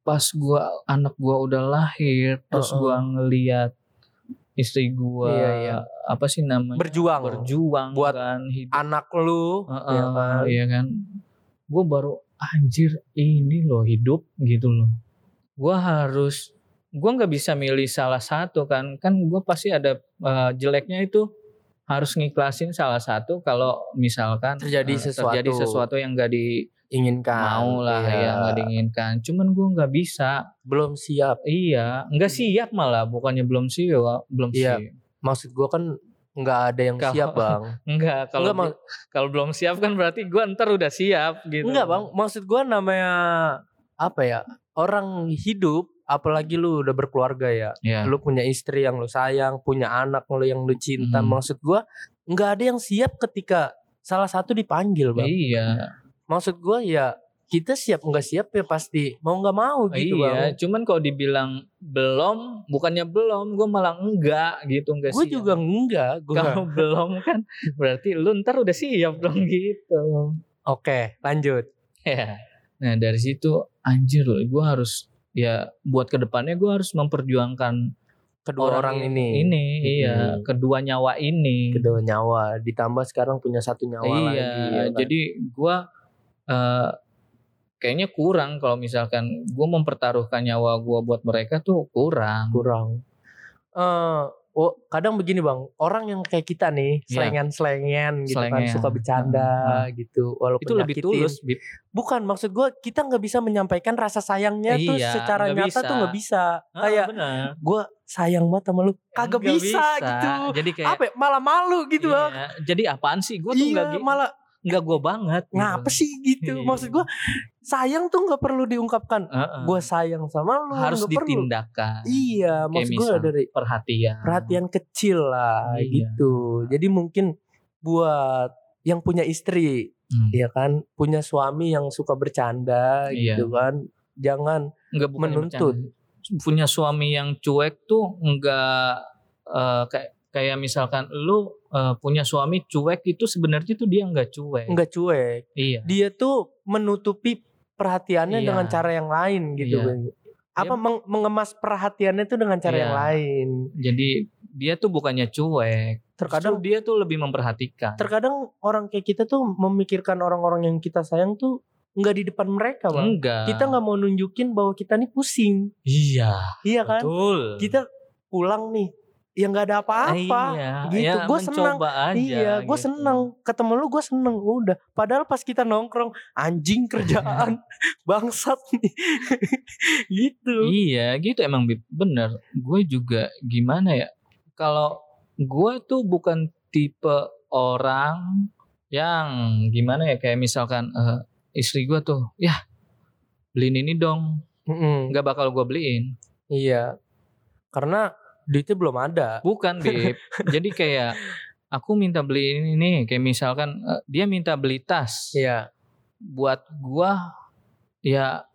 pas gua anak gua udah lahir terus Heeh. gua ngeliat istri gua Iya, iya. apa sih namanya berjuang berjuang Buat kan hidup anak lu Heeh, ya kan? iya kan gue baru anjir ini loh hidup gitu loh gue harus gue nggak bisa milih salah satu kan. Kan gue pasti ada eh, jeleknya itu harus ngiklasin salah satu kalau misalkan Terjadi eh, sesuatu. terjadi sesuatu yang nggak inginkan dimau lah Iya. ya nggak diinginkan. Cuman gue nggak bisa. Belum siap. Iya nggak siap malah bukannya belum siap belum Iya. siap. Maksud gua kan nggak ada yang <laughs> Kalau- siap bang. Enggak, kalau kalau belum siap kan berarti gue ntar udah siap gitu. Enggak bang, maksud gua namanya apa ya orang hidup, apalagi lu udah berkeluarga ya, Ya. lu punya istri yang lu sayang, punya anak lu yang lu cinta, Hmm. maksud gua nggak ada yang siap ketika salah satu dipanggil bang. Iya, Maksud gua ya kita siap nggak siap ya pasti mau nggak mau gitu iya. bang. Cuman kalau dibilang belum, bukannya belum, gue malah enggak gitu, enggak Gue siap. juga enggak, gua Kalau belum kan berarti lu ntar udah siap dong gitu. Oke, lanjut. Ya. Nah dari situ anjir loh, gue harus ya buat ke depannya gue harus memperjuangkan Kedua orang, ini, Ini, iya, Hmm. kedua nyawa ini. kedua nyawa, ditambah sekarang punya satu nyawa iya, lagi. ya kan? jadi gua eh, kayaknya kurang kalau misalkan gua mempertaruhkan nyawa gua buat mereka tuh kurang. kurang. Eh, oh, kadang begini bang, orang yang kayak kita nih, Iya. selengan-selengan gitu kan, Selengean. suka bercanda gitu, walaupun Itu lebih nyakitin. tulus, Bib. Bukan, maksud gue kita nggak bisa menyampaikan rasa sayangnya tuh Iya, secara nyata bisa. tuh nggak bisa. Ah, Kayak gue sayang banget sama lu, kagak Nggak bisa, gitu. Jadi kayak Apa? ya, Malah malu gitu iya, bang. Jadi apaan sih? Gua tuh Iya, nggak gi- malah nggak gua banget. gitu. ngapa sih gitu? Iya. Maksud gue sayang tuh nggak perlu diungkapkan. Heeh. Gue sayang sama lu, harus nggak perlu. ditindakan. Iya, maksud gue dari Perhatian. perhatian kecil lah Iya. gitu. Jadi mungkin buat yang punya istri, Hmm. ya kan, punya suami yang suka bercanda Iya. gitu kan, jangan Nggak menuntut. bercanda. Punya suami yang cuek tuh nggak eh, kayak kayak misalkan lu eh, punya suami cuek itu sebenarnya tuh dia nggak cuek. nggak cuek. Iya. Dia tuh menutupi perhatiannya Iya. dengan cara yang lain gitu. Iya. Bang. Apa meng- mengemas perhatiannya tuh dengan cara Iya. yang lain. Jadi dia tuh bukannya cuek. Terkadang Justru dia tuh lebih memperhatikan. terkadang orang kayak kita tuh memikirkan orang-orang yang kita sayang tuh nggak di depan mereka, Bang. Enggak. Kita nggak mau nunjukin bahwa kita nih pusing. Iya. Iya kan? Betul. kita pulang nih ya nggak ada apa-apa. Iya, gitu. ya senang. mencoba aja iya gue gitu. seneng. Ketemu lu gue seneng. Udah. Padahal pas kita nongkrong anjing <laughs> kerjaan. Bangsat nih. <laughs> Gitu. Iya gitu. Emang bener. Gue juga gimana ya? Kalau gue tuh bukan tipe orang yang gimana ya? Kayak misalkan eh, istri gue tuh, ya beliin ini dong, nggak bakal gue beliin. iya. Karena duitnya belum ada Bukan Bib. <laughs> Jadi kayak aku minta beliin ini, kayak misalkan eh, dia minta beli tas, iya buat gue ya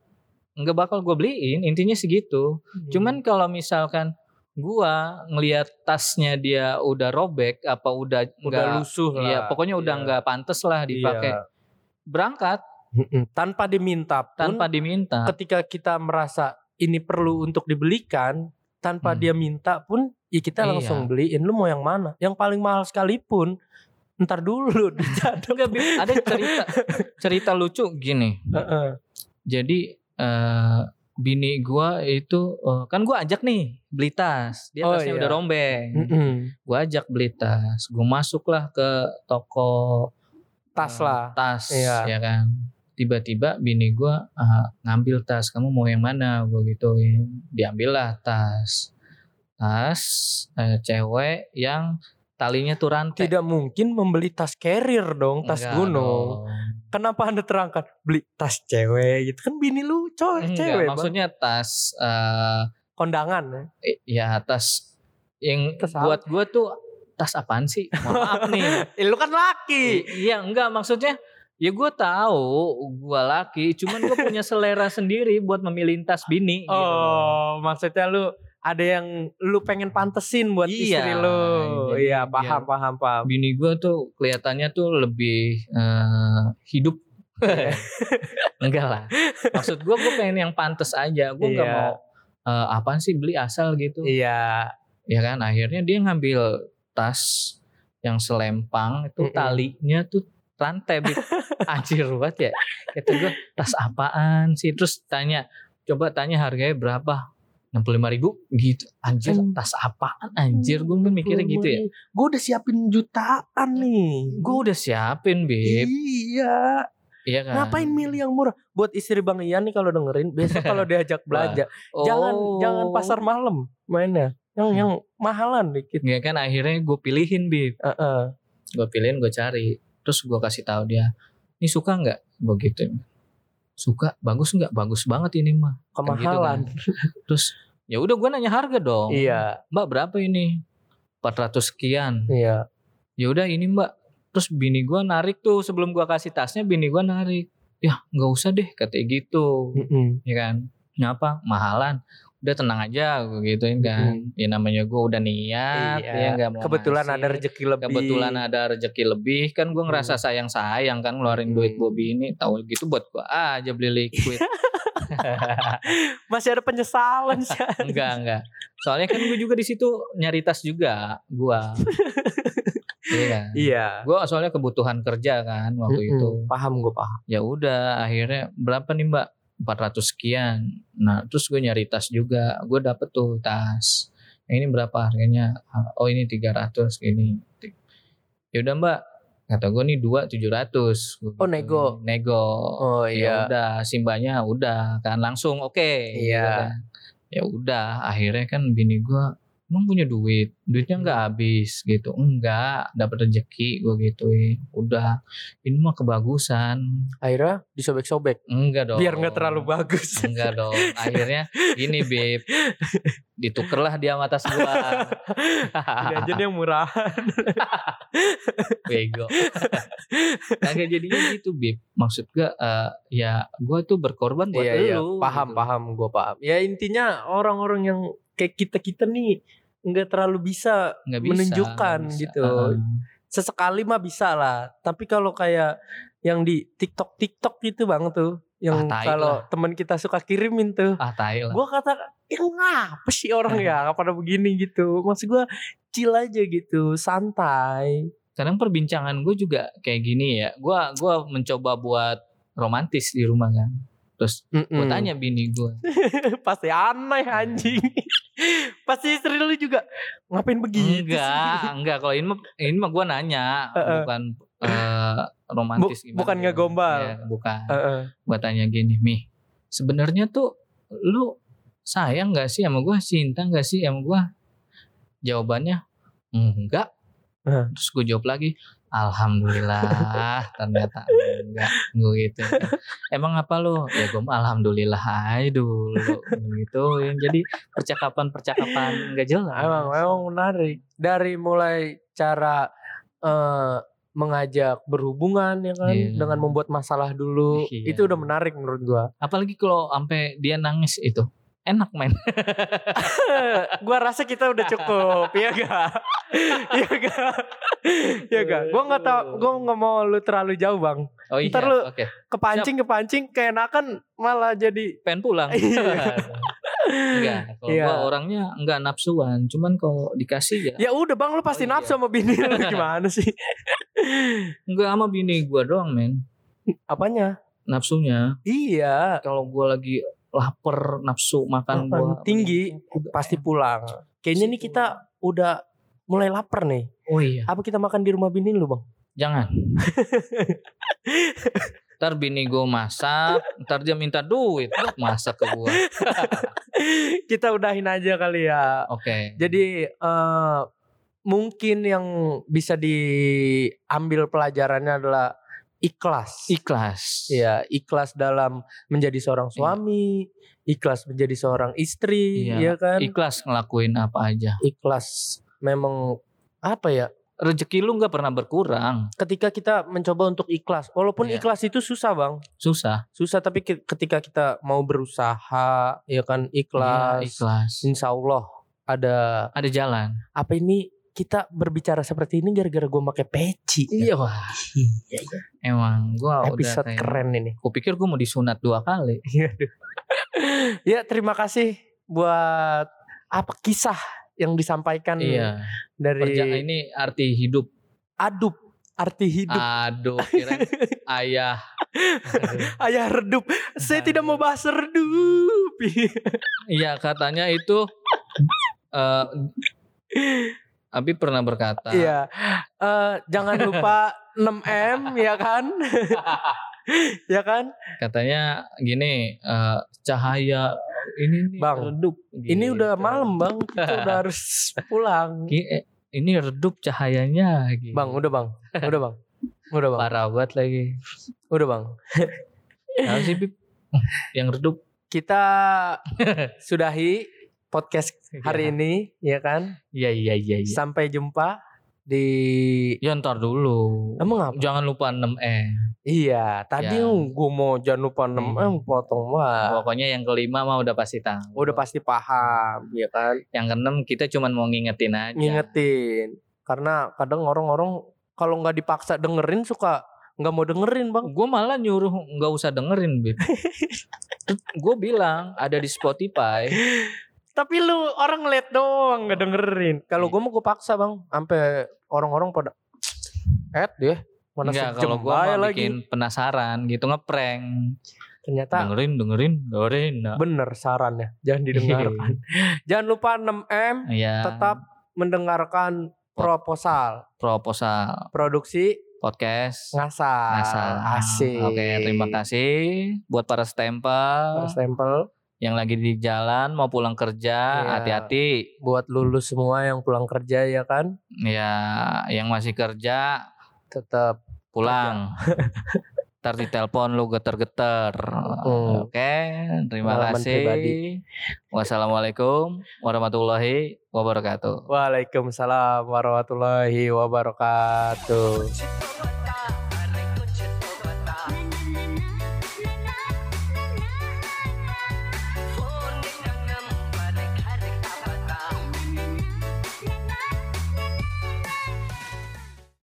nggak bakal gue beliin. Intinya segitu. Hmm. Cuman kalau misalkan gua ngelihat tasnya dia udah robek apa udah udah enggak lusuh lah Iya, pokoknya udah Iya. nggak pantas lah dipakai. Iya. Berangkat tanpa diminta pun tanpa diminta. ketika kita merasa ini perlu untuk dibelikan tanpa Hmm. dia minta pun ya kita Iya. langsung beliin lu mau yang mana yang paling mahal sekalipun ntar dulu <laughs> Enggak, ada cerita cerita lucu gini. Heeh. Jadi eh bini gua itu eh, kan gua ajak nih beli tas. Dia Oh, tasnya iya. udah rombeng. Mm-mm. Gua ajak beli tas. Gua masuklah ke toko tas eh, lah tas Iya. ya kan tiba-tiba bini gua ah, ngambil tas kamu mau yang mana? Gua gituin. Diambillah tas. Tas eh, cewek yang talinya tuh rantai. Tidak mungkin membeli tas carrier dong tas Enggak gunung dong. kenapa anda terangkan beli tas cewek? Gitu. Kan bini lu cowok Enggak, cewek Bang. maksudnya tas eh, kondangan ya? ya tas yang Tas buat gua tuh tas apaan sih? Mohon maaf nih. Eh, <laughs> lu kan laki. I- iya enggak maksudnya ya gua tahu gua laki cuman gua punya selera sendiri buat memilih tas bini gitu oh maksudnya lu ada yang lu pengen pantesin buat Iya, istri lu. jadi iya paham biar- paham paham bini gue tuh kelihatannya tuh lebih eh, hidup. <laughs> Enggak lah. Maksud gue gue pengen yang pantas aja. Gue nggak Iya. mau eh, apaan sih beli asal gitu. Iya. Ya kan akhirnya dia ngambil tas yang selempang itu Mm-mm. talinya tuh rantai. <laughs> anjir banget ya. Kata gue tas apaan sih? Terus tanya coba tanya harganya berapa? 65.000 ribu. Gitu. Anjir Hmm. tas apaan? Anjir gue mikirnya gitu ya. gue udah siapin jutaan nih. Gue udah siapin Bib iya. Iya kan? Ngapain milih yang murah? Buat istri bang Ian nih kalau dengerin. Besok kalau diajak belanja. Jangan Oh. jangan pasar malam mainnya. Yang yang mahalan dikit. Ya kan akhirnya gue pilihin Bib Heeh. Gue pilihin gue cari. Terus gue kasih tahu dia Ini suka nggak? Gue gituin Suka Bagus nggak? Bagus banget ini mah. Kan gitu kemahalan. Terus ya udah gue nanya harga dong. Iya. Mbak berapa ini? 400 sekian. Iya. Ya udah ini mbak. Terus bini gue narik tuh Sebelum gue kasih tasnya Bini gue narik. Ya nggak usah deh Katanya gitu. Mm-mm. ya kan? Kenapa mahalan udah tenang aja gue gituin kan. Ya namanya gue udah niat Iya. ya nggak mau kebetulan ngasih. ada rezeki lebih. Kebetulan ada rezeki lebih. Kan gue ngerasa sayang sayang kan ngeluarin duit Hmm. Bobby ini. Tahu gitu buat gue aja beli liquid. <laughs> Masih ada penyesalan sih <laughs> enggak enggak. Soalnya kan gue juga di situ nyari tas juga gue <laughs> iya kan? Iya. Gue soalnya kebutuhan kerja kan waktu Mm-mm. itu paham gue paham. Ya udah akhirnya berapa nih mbak 400 sekian. Nah terus gue nyari tas juga. Gue dapet tuh tas. Yang ini berapa harganya? Ah, oh ini 300 gini ya udah mbak. Kata gue nih dua 700 Gua Oh, nego. nego. Oh ya iya. udah simbanya udah kan langsung. Oke. Gitu Iya. kan. ya udah akhirnya kan bini gua emang punya duit? Duitnya Hmm. nggak habis gitu. Enggak dapat rezeki gue gituin. Udah ini mah kebagusan. Akhirnya disobek-sobek? Enggak dong. Biar nggak terlalu bagus. Enggak dong. <laughs> Akhirnya gini beb ditukerlah dia sama tas gua. Ini aja nih yang murah <laughs> bego. Kagak jadinya gitu beb maksud gua eh, ya gua tuh berkorban buat iya iya. lu paham gitu. paham gue paham. Ya intinya orang-orang yang kayak kita kita nih nggak terlalu bisa nggak bisa menunjukkan bisa. gitu. Heeh. sesekali mah bisa lah tapi kalau kayak yang di TikTok TikTok gitu bang tuh yang Ah, kalau teman kita suka kirimin tuh ah gue kata ya ngapa sih orang ya pada begini gitu maksud gue chill aja gitu santai kadang perbincangan gue juga kayak gini ya gua gua mencoba buat romantis di rumah kan terus gue Mm-mm. tanya bini gue <laughs> pasti aneh anjing <laughs> Pasti istri lu juga ngapain begitu sih? Enggak, enggak kalau ini mah ini mah gua nanya, Heeh. bukan eh, romantis Bu- gimana. bukan gitu. ngegombal. Iya, bukan. Heeh. Gua tanya gini, "Mi, sebenarnya tuh lu sayang gak sih sama gua? Cinta gak sih sama gua?" Jawabannya, "Enggak." Heeh. Terus gue jawab lagi, Alhamdulillah <laughs> ternyata enggak gue gitu. Emang apa lu? Ya gue mah alhamdulillah aja dulu gitu. Jadi percakapan-percakapan enggak jelas. Emang memang menarik. Dari mulai cara eh, mengajak berhubungan ya kan Iya. dengan membuat masalah dulu. Iya. Itu udah menarik menurut gua. Apalagi kalau sampai dia nangis itu. Enak main. <laughs> gua rasa kita udah cukup, ya gak? Iya gak? Iya gak? Gua nggak tahu, gua nggak mau lu terlalu jauh bang. Oh iya, Ntar lu- oke. Kepancing kepancing, keenakan malah jadi. Pengen pulang. Iya. <laughs> enggak, kalau Iya. gua orangnya enggak nafsuan, cuman kalau dikasih ya Ya udah bang, lu pasti Oh, iya. nafsu sama bini lu <laughs> gimana sih? enggak sama bini gua doang, men. Apanya? Nafsunya. Iya, Kalau gua lagi lapar nafsu makan gua tinggi, udah- pasti pulang. Kayaknya nih kita udah mulai lapar nih. Oh iya. Apa kita makan di rumah bini lu bang? Jangan. <laughs> ntar bini gue masak, ntar dia minta duit buat masak ke gue. <laughs> kita udahin aja kali ya. Oke. Jadi eh mungkin yang bisa diambil pelajarannya adalah ikhlas. Ikhlas. Iya, ikhlas dalam menjadi seorang suami, ikhlas menjadi seorang istri, Iya, ya kan? Ikhlas ngelakuin apa aja. Ikhlas memang apa ya? Rezeki lu nggak pernah berkurang. Ketika kita mencoba untuk ikhlas, walaupun Iya. ikhlas itu susah, Bang. Susah. Susah tapi ketika kita mau berusaha, ya kan Iya, ikhlas. ikhlas. Insya Allah ada Ada jalan. apa ini kita berbicara seperti ini gara-gara gue pakai peci. Iya wah. Iya, iya. Emang gua Episode udah kayak. keren ini. Kupikir gue mau disunat dua kali. <laughs> Iya, aduh. ya terima kasih buat apa kisah yang disampaikan Iya. dari Perja ini arti hidup. adup arti hidup Aduh, kira <laughs> ayah. <laughs> ayah redup saya tidak mau bahas redup Iya katanya itu. eh Abi pernah berkata. iya. Eh, jangan lupa 6 m ya kan? <laughs> Ya kan? Katanya gini eh, cahaya ini nih Bang, redup ini gitu. udah malam bang. Kita udah <laughs> harus pulang. Eh, ini redup cahayanya gitu. bang udah bang. Udah bang. Udah bang. Parah banget lagi. Udah bang. Sih Bib? <laughs> yang redup. Kita sudahi podcast hari ini ya kan? Iya iya iya iya. Sampai jumpa di ya ntar dulu. Emang apa? Jangan lupa 6 e iya tadi Ya. gue mau jangan lupa 6 m Hmm. potong mah pokoknya yang kelima mah udah pasti tahu. Udah pasti paham ya kan? Yang keenam kita cuman mau ngingetin aja. Ngingetin. Karena kadang orang-orang kalau nggak dipaksa dengerin suka nggak mau dengerin bang. Gue malah nyuruh nggak usah dengerin <laughs> gue bilang ada di Spotify tapi lu orang ngeliat doang nggak dengerin kalau gue mau gue paksa bang. Sampai orang-orang pada eh deh mana Enggak, sejam kalau gue mau lagi. bikin penasaran gitu ngeprank. Ternyata dengerin dengerin dengerin nah. bener sarannya. Jangan <laughs> didengarkan. Jangan lupa 6 m ya tetap mendengarkan proposal. Proposal. Produksi podcast. Ngasal, asal asik. Oke terima kasih buat para stempel. Para stempel yang lagi di jalan mau pulang kerja Iya. hati-hati. Buat lulus semua yang pulang kerja ya kan? Ya yang masih kerja tetap. pulang. <laughs> Ntar ditelepon lu geter-geter. Hmm. oke terima Pengalaman kasih. pribadi. wassalamualaikum warahmatullahi wabarakatuh. Waalaikumsalam warahmatullahi wabarakatuh